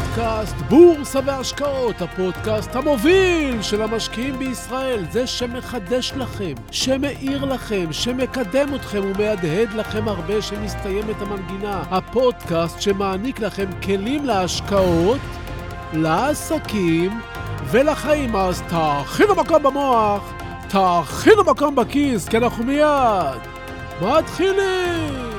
פודקאסט בורסה והשקעות, הפודקאסט המוביל של המשקיעים בישראל, זה שמחדש לכם, שמאיר לכם, שמקדם אתכם ומהדהד לכם הרבה שמסתיימת המנגינה. הפודקאסט שמעניק לכם כלים להשקעות, לעסקים ולחיים. אז תאכינו מקום במוח, תאכינו מקום בכיס, כי אנחנו מיד מתחילים!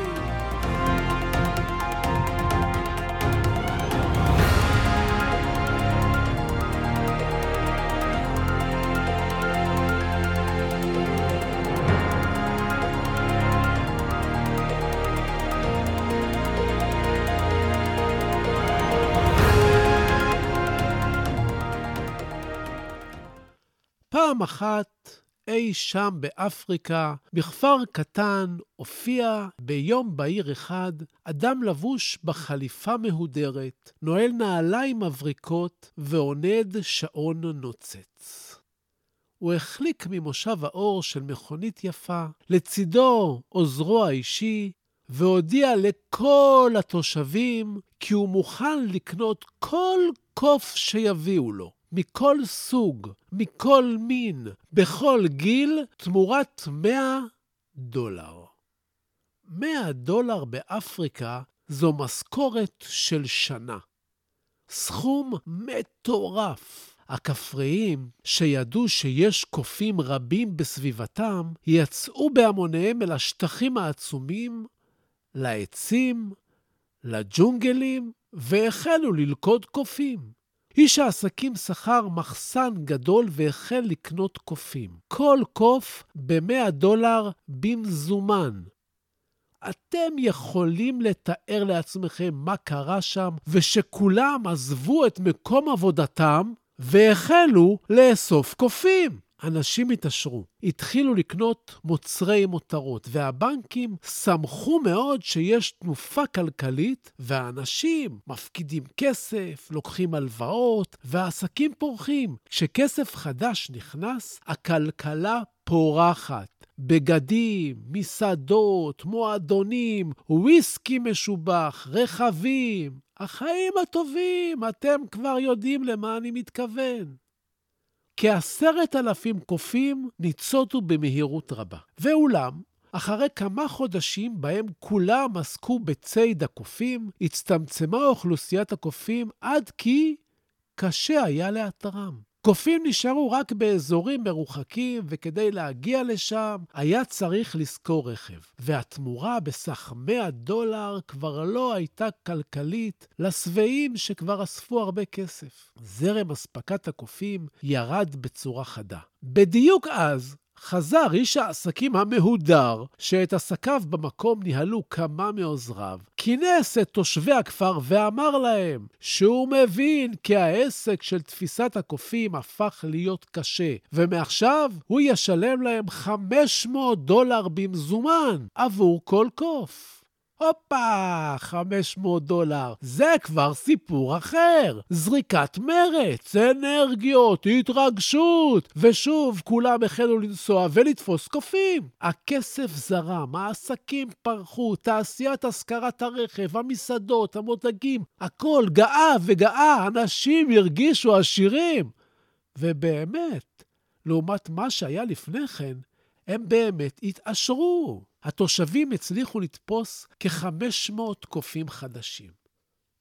פעם אחת, אי שם באפריקה, בכפר קטן, הופיע ביום בהיר אחד אדם לבוש בחליפה מהודרת, נועל נעליים מבריקות ועונד שעון נוצץ. הוא החליק ממושב האור של מכונית יפה, לצידו עוזרו האישי, והודיע לכל התושבים כי הוא מוכן לקנות כל קוף שיביאו לו. מכל סוג, מכל מין, בכל גיל, תמורת 100 דולר. 100 דולר באפריקה זו משכורת של שנה. סכום מטורף. הכפריים, שידעו שיש קופים רבים בסביבתם, יצאו בהמוניהם אל השטחים העצומים, לעצים, לג'ונגלים, והחלו ללכוד קופים. איש העסקים שכר מחסן גדול והחל לקנות קופים. כל קוף ב-100 דולר במזומן. אתם יכולים לתאר לעצמכם מה קרה שם, ושכולם עזבו את מקום עבודתם והחלו לאסוף קופים. אנשים התעשרו, התחילו לקנות מוצרי מותרות, והבנקים שמחו מאוד שיש תנופה כלכלית, והאנשים מפקידים כסף, לוקחים הלוואות, והעסקים פורחים. כשכסף חדש נכנס, הכלכלה פורחת. בגדים, מסעדות, מועדונים, וויסקי משובח, רכבים. החיים הטובים, אתם כבר יודעים למה אני מתכוון. כעשרת אלפים קופים ניצותו במהירות רבה. ואולם, אחרי כמה חודשים בהם כולם עסקו בציד הקופים, הצטמצמה אוכלוסיית הקופים עד כי קשה היה לאתרם. קופים נשארו רק באזורים מרוחקים, וכדי להגיע לשם היה צריך לשכור רכב. והתמורה בסך 100 דולר כבר לא הייתה כלכלית לשבעים שכבר אספו הרבה כסף. זרם אספקת הקופים ירד בצורה חדה. בדיוק אז חזר איש העסקים המהודר, שאת עסקיו במקום ניהלו כמה מעוזריו, כינס את תושבי הכפר ואמר להם שהוא מבין כי העסק של תפיסת הקופים הפך להיות קשה, ומעכשיו הוא ישלם להם 500 דולר במזומן עבור כל קוף. הופה, 500 דולר. זה כבר סיפור אחר. זריקת מרץ, אנרגיות, התרגשות. ושוב, כולם החלו לנסוע ולתפוס קופים. הכסף זרם, העסקים פרחו, תעשיית השכרת הרכב, המסעדות, המותגים, הכל גאה וגאה, אנשים הרגישו עשירים. ובאמת, לעומת מה שהיה לפני כן, הם באמת התעשרו. התושבים הצליחו לתפוס כ-500 קופים חדשים.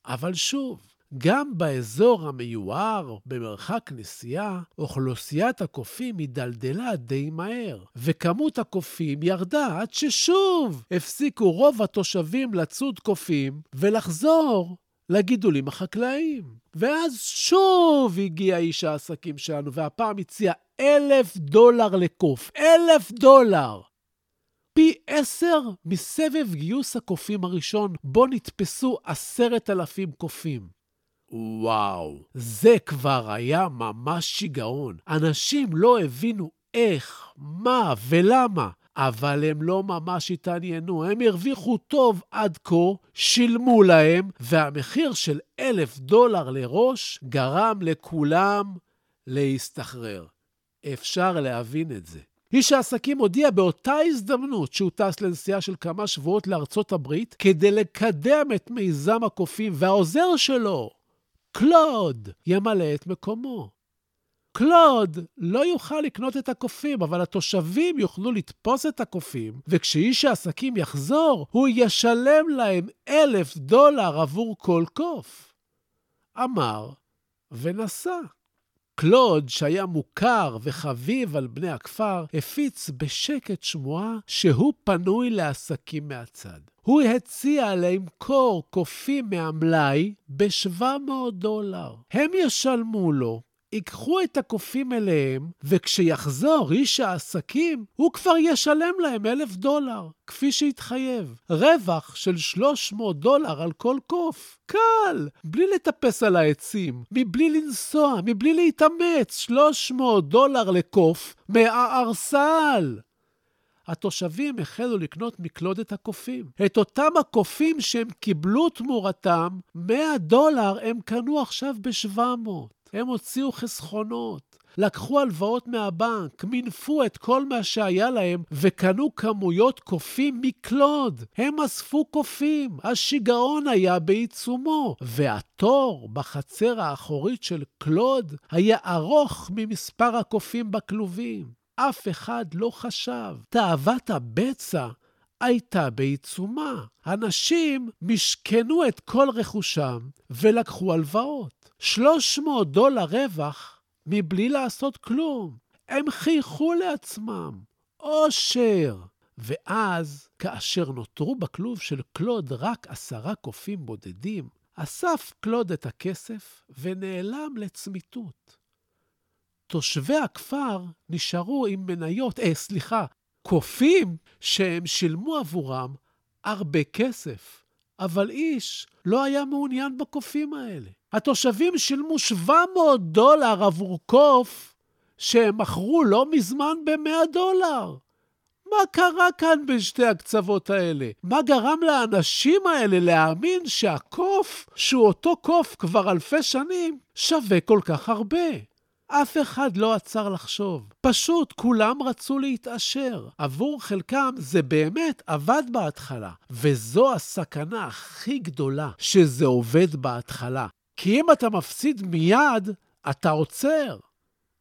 אבל שוב, גם באזור המיוער, במרחק נסיעה, אוכלוסיית הקופים הידלדלה די מהר, וכמות הקופים ירדה עד ששוב הפסיקו רוב התושבים לצוד קופים ולחזור לגידולים החקלאיים. ואז שוב הגיע איש העסקים שלנו, והפעם הציע אלף דולר לקוף. אלף דולר! פי עשר מסבב גיוס הקופים הראשון, בו נתפסו עשרת אלפים קופים. וואו, זה כבר היה ממש שיגעון. אנשים לא הבינו איך, מה ולמה, אבל הם לא ממש התעניינו. הם הרוויחו טוב עד כה, שילמו להם, והמחיר של אלף דולר לראש גרם לכולם להסתחרר. אפשר להבין את זה. איש העסקים הודיע באותה הזדמנות שהוא טס לנסיעה של כמה שבועות לארצות הברית כדי לקדם את מיזם הקופים, והעוזר שלו, קלוד ימלא את מקומו. קלוד לא יוכל לקנות את הקופים, אבל התושבים יוכלו לתפוס את הקופים, וכשאיש העסקים יחזור, הוא ישלם להם אלף דולר עבור כל קוף. אמר ונסע. קלוד, שהיה מוכר וחביב על בני הכפר, הפיץ בשקט שמועה שהוא פנוי לעסקים מהצד. הוא הציע למכור קופים מהמלאי ב-700 דולר. הם ישלמו לו ייקחו את הקופים אליהם, וכשיחזור איש העסקים, הוא כבר ישלם להם אלף דולר, כפי שהתחייב. רווח של 300 דולר על כל קוף. קל, בלי לטפס על העצים, מבלי לנסוע, מבלי להתאמץ, 300 דולר לקוף מהערסל. התושבים החלו לקנות מקלוד את הקופים. את אותם הקופים שהם קיבלו תמורתם, 100 דולר הם קנו עכשיו ב-700. הם הוציאו חסכונות, לקחו הלוואות מהבנק, מינפו את כל מה שהיה להם וקנו כמויות קופים מקלוד. הם אספו קופים, השיגעון היה בעיצומו, והתור בחצר האחורית של קלוד היה ארוך ממספר הקופים בכלובים. אף אחד לא חשב. תאוות הבצע הייתה בעיצומה. אנשים משכנו את כל רכושם ולקחו הלוואות. 300 דולר רווח מבלי לעשות כלום. הם חייכו לעצמם. אושר. ואז, כאשר נותרו בכלוב של קלוד רק עשרה קופים בודדים, אסף קלוד את הכסף ונעלם לצמיתות. תושבי הכפר נשארו עם מניות, אה, סליחה, קופים שהם שילמו עבורם הרבה כסף, אבל איש לא היה מעוניין בקופים האלה. התושבים שילמו 700 דולר עבור קוף שהם מכרו לא מזמן ב-100 דולר. מה קרה כאן בשתי הקצוות האלה? מה גרם לאנשים האלה להאמין שהקוף, שהוא אותו קוף כבר אלפי שנים, שווה כל כך הרבה? אף אחד לא עצר לחשוב. פשוט כולם רצו להתעשר. עבור חלקם זה באמת עבד בהתחלה, וזו הסכנה הכי גדולה, שזה עובד בהתחלה. כי אם אתה מפסיד מיד, אתה עוצר.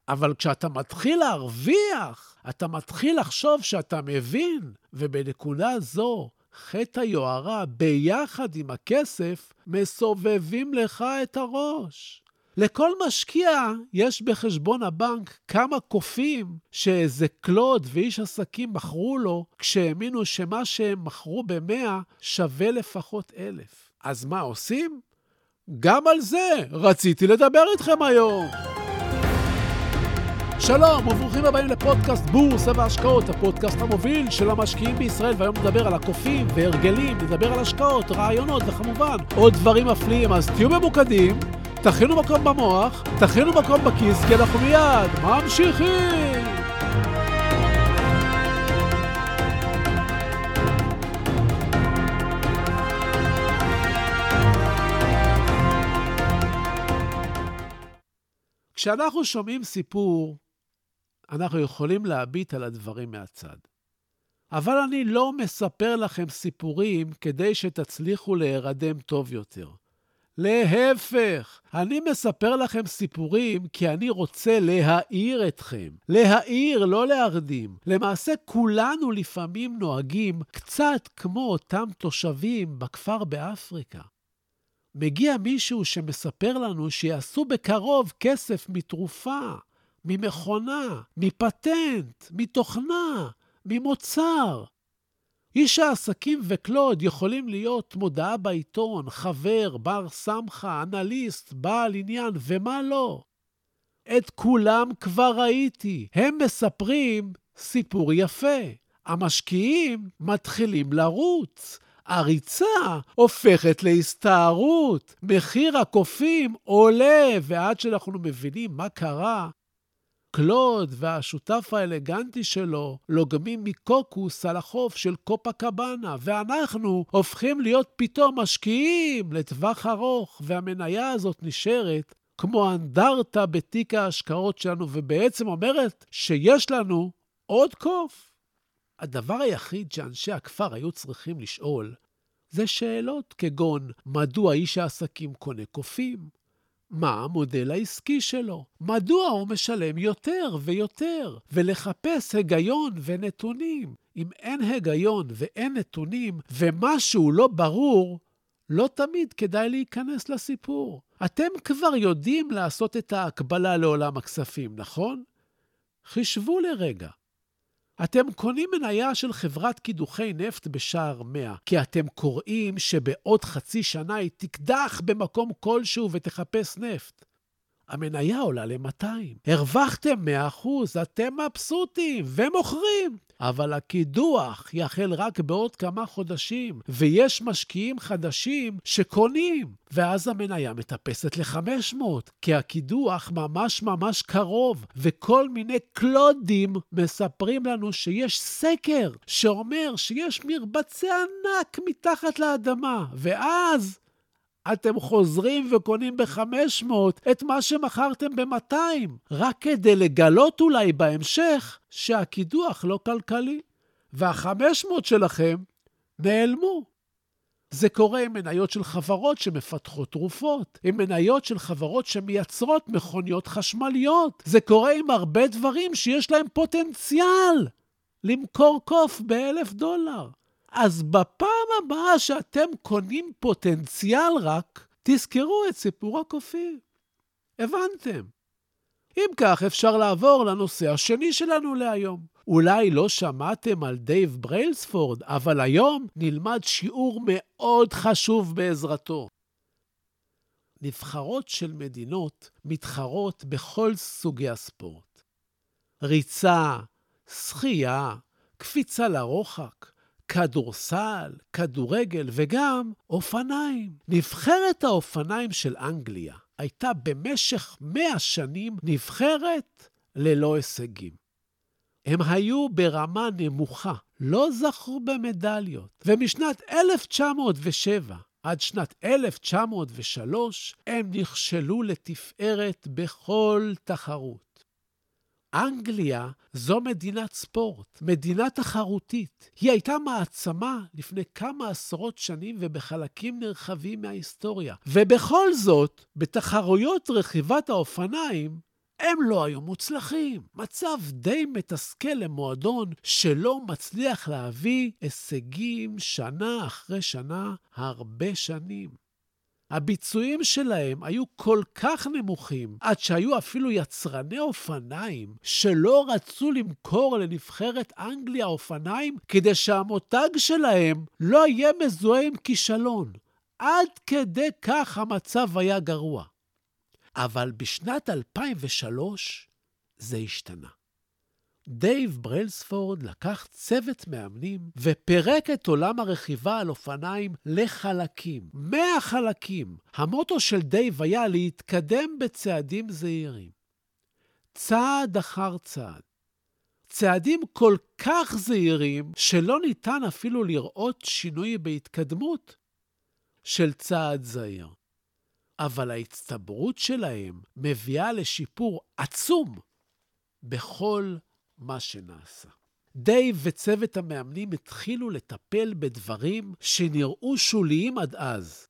אבל כשאתה מתחיל להרוויח, אתה מתחיל לחשוב שאתה מבין, ובנקודה זו, חטא היוהרה ביחד עם הכסף מסובבים לך את הראש. לכל משקיע יש בחשבון הבנק כמה קופים שאיזה קלוד ואיש עסקים מכרו לו, כשהאמינו שמה שהם מכרו במאה שווה לפחות אלף. אז מה עושים? גם על זה רציתי לדבר איתכם היום. שלום וברוכים הבאים לפודקאסט בורסה והשקעות, הפודקאסט המוביל של המשקיעים בישראל, והיום נדבר על הקופים והרגלים, נדבר על השקעות, רעיונות וכמובן עוד דברים מפליאים, אז תהיו ממוקדים, תכינו מקום במוח, תכינו מקום בכיס, כי אנחנו מיד ממשיכים! כשאנחנו שומעים סיפור, אנחנו יכולים להביט על הדברים מהצד. אבל אני לא מספר לכם סיפורים כדי שתצליחו להירדם טוב יותר. להפך, אני מספר לכם סיפורים כי אני רוצה להעיר אתכם. להעיר, לא להרדים. למעשה, כולנו לפעמים נוהגים קצת כמו אותם תושבים בכפר באפריקה. מגיע מישהו שמספר לנו שיעשו בקרוב כסף מתרופה, ממכונה, מפטנט, מתוכנה, ממוצר. איש העסקים וקלוד יכולים להיות מודעה בעיתון, חבר, בר סמכה, אנליסט, בעל עניין, ומה לא. את כולם כבר ראיתי. הם מספרים סיפור יפה. המשקיעים מתחילים לרוץ. הריצה הופכת להסתערות. מחיר הקופים עולה, ועד שאנחנו מבינים מה קרה, קלוד והשותף האלגנטי שלו לוגמים מקוקוס על החוף של קופה קבאנה, ואנחנו הופכים להיות פתאום משקיעים לטווח ארוך, והמניה הזאת נשארת כמו אנדרטה בתיק ההשקעות שלנו, ובעצם אומרת שיש לנו עוד קוף. הדבר היחיד שאנשי הכפר היו צריכים לשאול זה שאלות כגון מדוע איש העסקים קונה קופים? מה המודל העסקי שלו, מדוע הוא משלם יותר ויותר, ולחפש היגיון ונתונים. אם אין היגיון ואין נתונים, ומשהו לא ברור, לא תמיד כדאי להיכנס לסיפור. אתם כבר יודעים לעשות את ההקבלה לעולם הכספים, נכון? חישבו לרגע. אתם קונים מניה של חברת קידוחי נפט בשער 100, כי אתם קוראים שבעוד חצי שנה היא תקדח במקום כלשהו ותחפש נפט. המניה עולה ל-200. הרווחתם 100%, אתם מבסוטים ומוכרים. אבל הקידוח יחל רק בעוד כמה חודשים, ויש משקיעים חדשים שקונים, ואז המניה מטפסת ל-500, כי הקידוח ממש ממש קרוב, וכל מיני קלודים מספרים לנו שיש סקר שאומר שיש מרבצי ענק מתחת לאדמה, ואז אתם חוזרים וקונים ב-500 את מה שמכרתם ב-200, רק כדי לגלות אולי בהמשך שהקידוח לא כלכלי, וה-500 שלכם נעלמו. זה קורה עם מניות של חברות שמפתחות תרופות, עם מניות של חברות שמייצרות מכוניות חשמליות. זה קורה עם הרבה דברים שיש להם פוטנציאל למכור קוף באלף דולר. אז בפעם הבאה שאתם קונים פוטנציאל רק, תזכרו את סיפור הקופים. הבנתם. אם כך, אפשר לעבור לנושא השני שלנו להיום. אולי לא שמעתם על דייב בריילספורד, אבל היום נלמד שיעור מאוד חשוב בעזרתו. נבחרות של מדינות מתחרות בכל סוגי הספורט. ריצה, שחייה, קפיצה לרוחק, כדורסל, כדורגל וגם אופניים. נבחרת האופניים של אנגליה הייתה במשך מאה שנים נבחרת ללא הישגים. הם היו ברמה נמוכה, לא זכו במדליות, ומשנת 1907 עד שנת 1903 הם נכשלו לתפארת בכל תחרות. אנגליה זו מדינת ספורט, מדינה תחרותית. היא הייתה מעצמה לפני כמה עשרות שנים ובחלקים נרחבים מההיסטוריה. ובכל זאת, בתחרויות רכיבת האופניים, הם לא היו מוצלחים. מצב די מתסכל למועדון שלא מצליח להביא הישגים שנה אחרי שנה, הרבה שנים. הביצועים שלהם היו כל כך נמוכים, עד שהיו אפילו יצרני אופניים שלא רצו למכור לנבחרת אנגליה אופניים כדי שהמותג שלהם לא יהיה מזוהה עם כישלון. עד כדי כך המצב היה גרוע. אבל בשנת 2003 זה השתנה. דייב ברלספורד לקח צוות מאמנים ופירק את עולם הרכיבה על אופניים לחלקים, 100 חלקים. המוטו של דייב היה להתקדם בצעדים זהירים. צעד אחר צעד. צעדים כל כך זהירים, שלא ניתן אפילו לראות שינוי בהתקדמות של צעד זהיר. אבל ההצטברות שלהם מביאה לשיפור עצום בכל מה שנעשה. דייב וצוות המאמנים התחילו לטפל בדברים שנראו שוליים עד אז.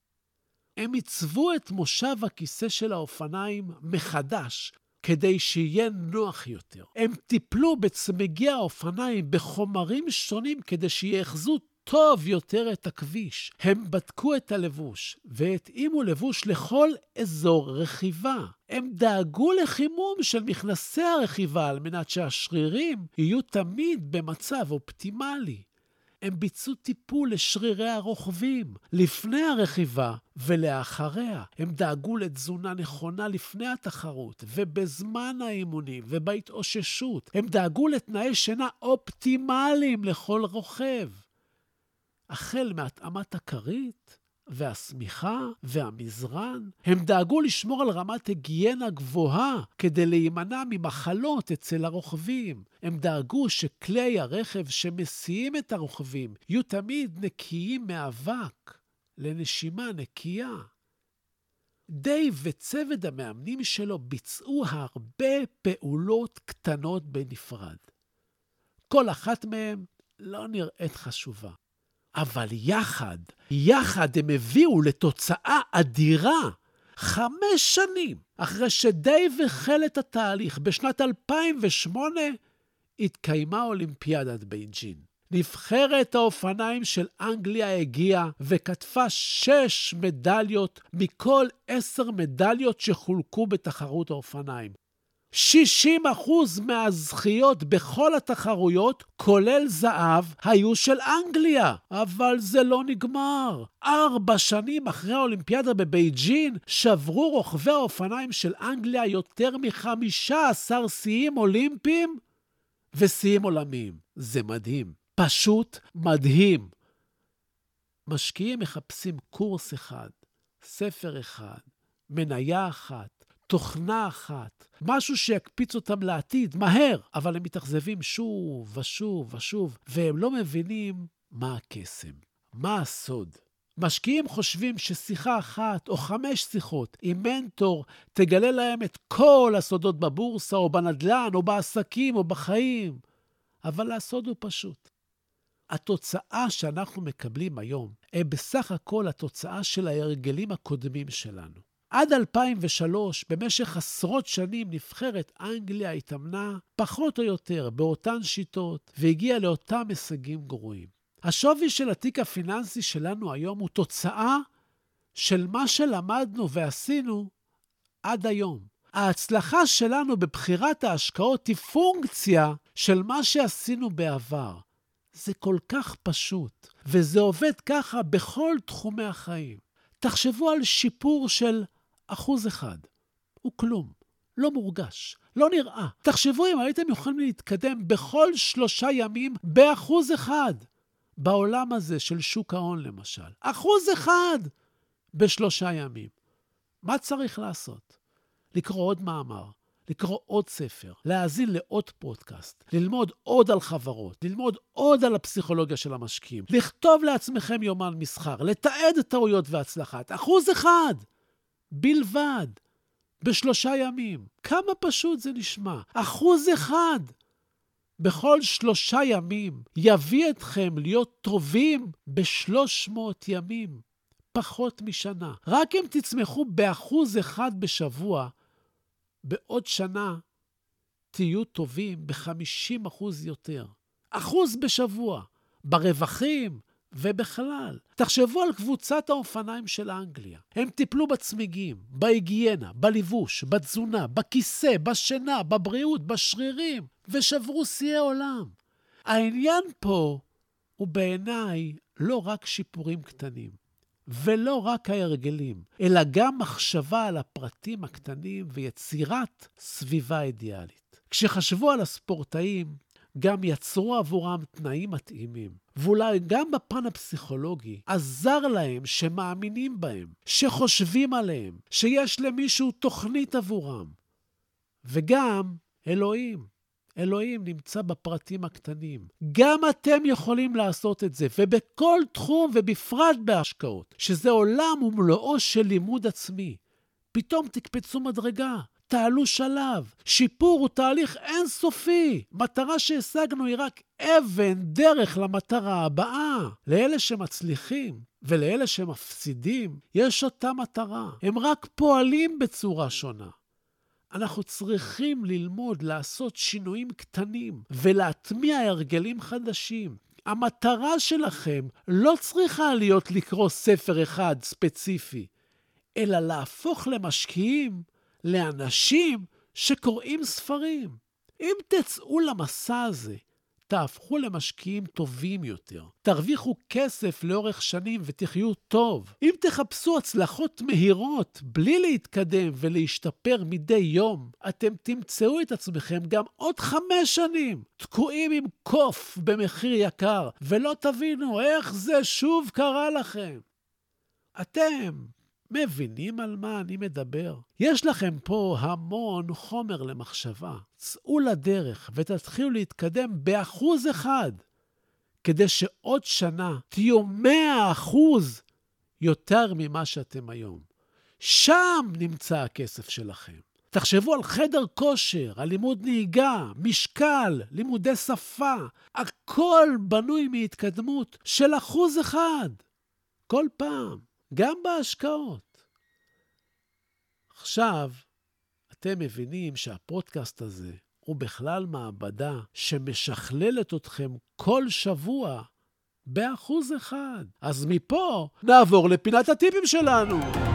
הם עיצבו את מושב הכיסא של האופניים מחדש, כדי שיהיה נוח יותר. הם טיפלו בצמיגי האופניים בחומרים שונים כדי שיאחזו טוב יותר את הכביש. הם בדקו את הלבוש והתאימו לבוש לכל אזור רכיבה. הם דאגו לחימום של מכנסי הרכיבה על מנת שהשרירים יהיו תמיד במצב אופטימלי. הם ביצעו טיפול לשרירי הרוכבים לפני הרכיבה ולאחריה. הם דאגו לתזונה נכונה לפני התחרות ובזמן האימונים ובהתאוששות. הם דאגו לתנאי שינה אופטימליים לכל רוכב. החל מהתאמת הכרית והשמיכה והמזרן. הם דאגו לשמור על רמת היגיינה גבוהה כדי להימנע ממחלות אצל הרוכבים. הם דאגו שכלי הרכב שמסיעים את הרוכבים יהיו תמיד נקיים מאבק, לנשימה נקייה. דייב וצוות המאמנים שלו ביצעו הרבה פעולות קטנות בנפרד. כל אחת מהן לא נראית חשובה. אבל יחד, יחד הם הביאו לתוצאה אדירה. חמש שנים אחרי שדייב החל את התהליך בשנת 2008, התקיימה אולימפיאדת בייג'ין. נבחרת האופניים של אנגליה הגיעה וקטפה שש מדליות מכל עשר מדליות שחולקו בתחרות האופניים. 60 מהזכיות בכל התחרויות, כולל זהב, היו של אנגליה. אבל זה לא נגמר. ארבע שנים אחרי האולימפיאדה בבייג'ין, שברו רוכבי האופניים של אנגליה יותר מ-15 שיאים אולימפיים ושיאים עולמיים. זה מדהים. פשוט מדהים. משקיעים מחפשים קורס אחד, ספר אחד, מניה אחת, תוכנה אחת, משהו שיקפיץ אותם לעתיד, מהר, אבל הם מתאכזבים שוב ושוב ושוב, והם לא מבינים מה הקסם, מה הסוד. משקיעים חושבים ששיחה אחת או חמש שיחות עם מנטור תגלה להם את כל הסודות בבורסה או בנדל"ן או בעסקים או בחיים, אבל הסוד הוא פשוט. התוצאה שאנחנו מקבלים היום היא בסך הכל התוצאה של ההרגלים הקודמים שלנו. עד 2003, במשך עשרות שנים, נבחרת אנגליה התאמנה פחות או יותר באותן שיטות והגיעה לאותם הישגים גרועים. השווי של התיק הפיננסי שלנו היום הוא תוצאה של מה שלמדנו ועשינו עד היום. ההצלחה שלנו בבחירת ההשקעות היא פונקציה של מה שעשינו בעבר. זה כל כך פשוט, וזה עובד ככה בכל תחומי החיים. תחשבו על שיפור של אחוז אחד. הוא כלום, לא מורגש, לא נראה. תחשבו אם הייתם יכולים להתקדם בכל שלושה ימים באחוז אחד. בעולם הזה של שוק ההון, למשל. אחוז אחד בשלושה ימים. מה צריך לעשות? לקרוא עוד מאמר, לקרוא עוד ספר, להאזין לעוד פודקאסט, ללמוד עוד על חברות, ללמוד עוד על הפסיכולוגיה של המשקיעים, לכתוב לעצמכם יומן מסחר, לתעד טעויות והצלחת. אחוז אחד בלבד, בשלושה ימים. כמה פשוט זה נשמע. אחוז אחד בכל שלושה ימים יביא אתכם להיות טובים בשלוש מאות ימים, פחות משנה. רק אם תצמחו באחוז אחד בשבוע, בעוד שנה תהיו טובים ב-50% יותר. אחוז בשבוע, ברווחים ובכלל. תחשבו על קבוצת האופניים של אנגליה. הם טיפלו בצמיגים, בהיגיינה, בלבוש, בתזונה, בכיסא, בשינה, בבריאות, בשרירים, ושברו שיאי עולם. העניין פה הוא בעיניי לא רק שיפורים קטנים. ולא רק ההרגלים, אלא גם מחשבה על הפרטים הקטנים ויצירת סביבה אידיאלית. כשחשבו על הספורטאים, גם יצרו עבורם תנאים מתאימים. ואולי גם בפן הפסיכולוגי עזר להם שמאמינים בהם, שחושבים עליהם, שיש למישהו תוכנית עבורם. וגם אלוהים. אלוהים נמצא בפרטים הקטנים. גם אתם יכולים לעשות את זה, ובכל תחום ובפרט בהשקעות, שזה עולם ומלואו של לימוד עצמי. פתאום תקפצו מדרגה, תעלו שלב. שיפור הוא תהליך אינסופי. מטרה שהשגנו היא רק אבן דרך למטרה הבאה. לאלה שמצליחים ולאלה שמפסידים, יש אותה מטרה. הם רק פועלים בצורה שונה. אנחנו צריכים ללמוד לעשות שינויים קטנים ולהטמיע הרגלים חדשים. המטרה שלכם לא צריכה להיות לקרוא ספר אחד ספציפי, אלא להפוך למשקיעים, לאנשים שקוראים ספרים. אם תצאו למסע הזה תהפכו למשקיעים טובים יותר. תרוויחו כסף לאורך שנים ותחיו טוב. אם תחפשו הצלחות מהירות בלי להתקדם ולהשתפר מדי יום, אתם תמצאו את עצמכם גם עוד חמש שנים תקועים עם קוף במחיר יקר, ולא תבינו איך זה שוב קרה לכם. אתם מבינים על מה אני מדבר? יש לכם פה המון חומר למחשבה. צאו לדרך ותתחילו להתקדם באחוז אחד, כדי שעוד שנה תהיו מאה אחוז יותר ממה שאתם היום. שם נמצא הכסף שלכם. תחשבו על חדר כושר, על לימוד נהיגה, משקל, לימודי שפה. הכל בנוי מהתקדמות של אחוז אחד. כל פעם. גם בהשקעות. עכשיו, אתם מבינים שהפודקאסט הזה הוא בכלל מעבדה שמשכללת אתכם כל שבוע באחוז אחד. אז מפה נעבור לפינת הטיפים שלנו.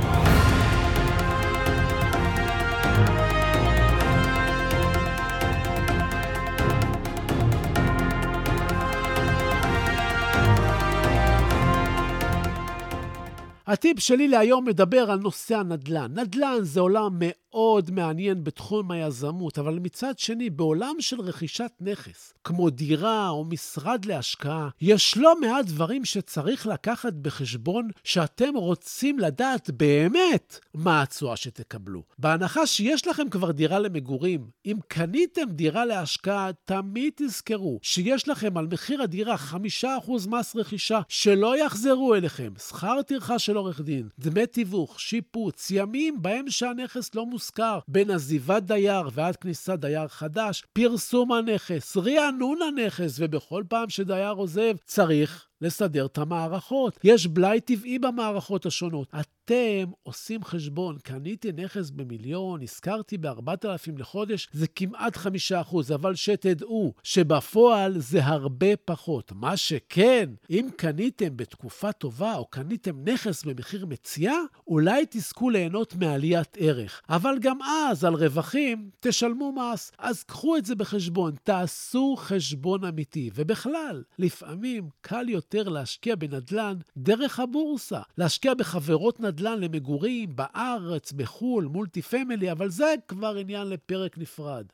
הטיפ שלי להיום מדבר על נושא הנדל"ן. נדל"ן זה עולם מאוד מעניין בתחום היזמות, אבל מצד שני, בעולם של רכישת נכס, כמו דירה או משרד להשקעה, יש לא מעט דברים שצריך לקחת בחשבון שאתם רוצים לדעת באמת מה התשואה שתקבלו. בהנחה שיש לכם כבר דירה למגורים, אם קניתם דירה להשקעה, תמיד תזכרו שיש לכם על מחיר הדירה 5% מס רכישה שלא יחזרו אליכם, שכר טרחה של עורך דין, דמי תיווך, שיפוץ, ימים בהם שהנכס לא מושכר, בין עזיבת דייר ועד כניסת דייר חדש, פרסום הנכס, רענון הנכס, ובכל פעם שדייר עוזב צריך לסדר את המערכות. יש בלאי טבעי במערכות השונות. אתם עושים חשבון, קניתי נכס במיליון, השכרתי ב-4,000 לחודש, זה כמעט 5%, אבל שתדעו שבפועל זה הרבה פחות. מה שכן, אם קניתם בתקופה טובה או קניתם נכס במחיר מציאה, אולי תזכו ליהנות מעליית ערך. אבל גם אז, על רווחים, תשלמו מס. אז קחו את זה בחשבון, תעשו חשבון אמיתי. ובכלל, לפעמים קל יותר יותר להשקיע בנדל"ן דרך הבורסה, להשקיע בחברות נדל"ן למגורים בארץ, בחו"ל, multi family, אבל זה כבר עניין לפרק נפרד.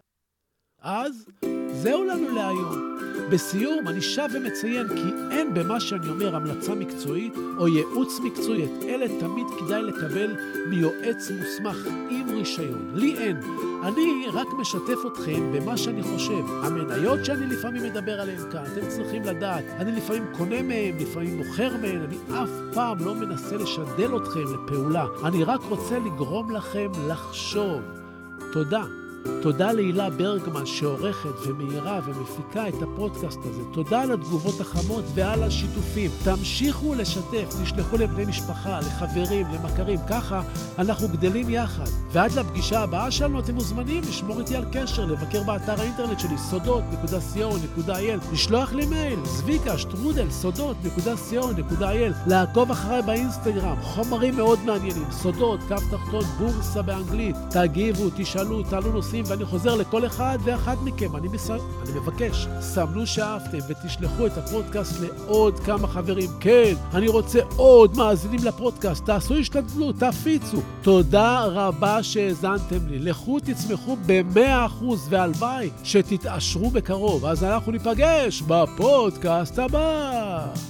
אז זהו לנו להיום. בסיום, אני שב ומציין כי אין במה שאני אומר המלצה מקצועית או ייעוץ מקצועי. את אלה תמיד כדאי לקבל מיועץ מוסמך עם רישיון. לי אין. אני רק משתף אתכם במה שאני חושב. המניות שאני לפעמים מדבר עליהן כאן, אתם צריכים לדעת. אני לפעמים קונה מהן, לפעמים מוכר מהן, אני אף פעם לא מנסה לשדל אתכם לפעולה. אני רק רוצה לגרום לכם לחשוב. תודה. תודה להילה ברגמן שעורכת ומאירה ומפיקה את הפודקאסט הזה. תודה על התגובות החמות ועל השיתופים. תמשיכו לשתף, תשלחו לבני משפחה, לחברים, למכרים. ככה אנחנו גדלים יחד. ועד לפגישה הבאה שלנו אתם מוזמנים לשמור איתי על קשר, לבקר באתר האינטרנט שלי, סודות.co.il, לשלוח לי מייל, זביקה, שטרודל, סודות.co.il, לעקוב אחריי באינסטגרם, חומרים מאוד מעניינים, סודות, קו תחתון, בורסה באנגלית. תגיבו, תשאלו, תעלו נושאים. נושאים, ואני חוזר לכל אחד ואחת מכם. אני, מס... אני מבקש, סמנו שאהבתם ותשלחו את הפודקאסט לעוד כמה חברים. כן, אני רוצה עוד מאזינים לפודקאסט. תעשו השתדלות, תפיצו. תודה רבה שהאזנתם לי. לכו תצמחו ב-100% והלוואי שתתעשרו בקרוב. אז אנחנו ניפגש בפודקאסט הבא.